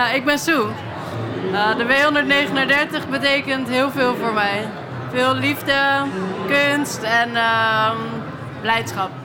Ja, ik ben Sue. Uh, de W139 betekent heel veel voor mij. Veel liefde, kunst en ehm, blijdschap.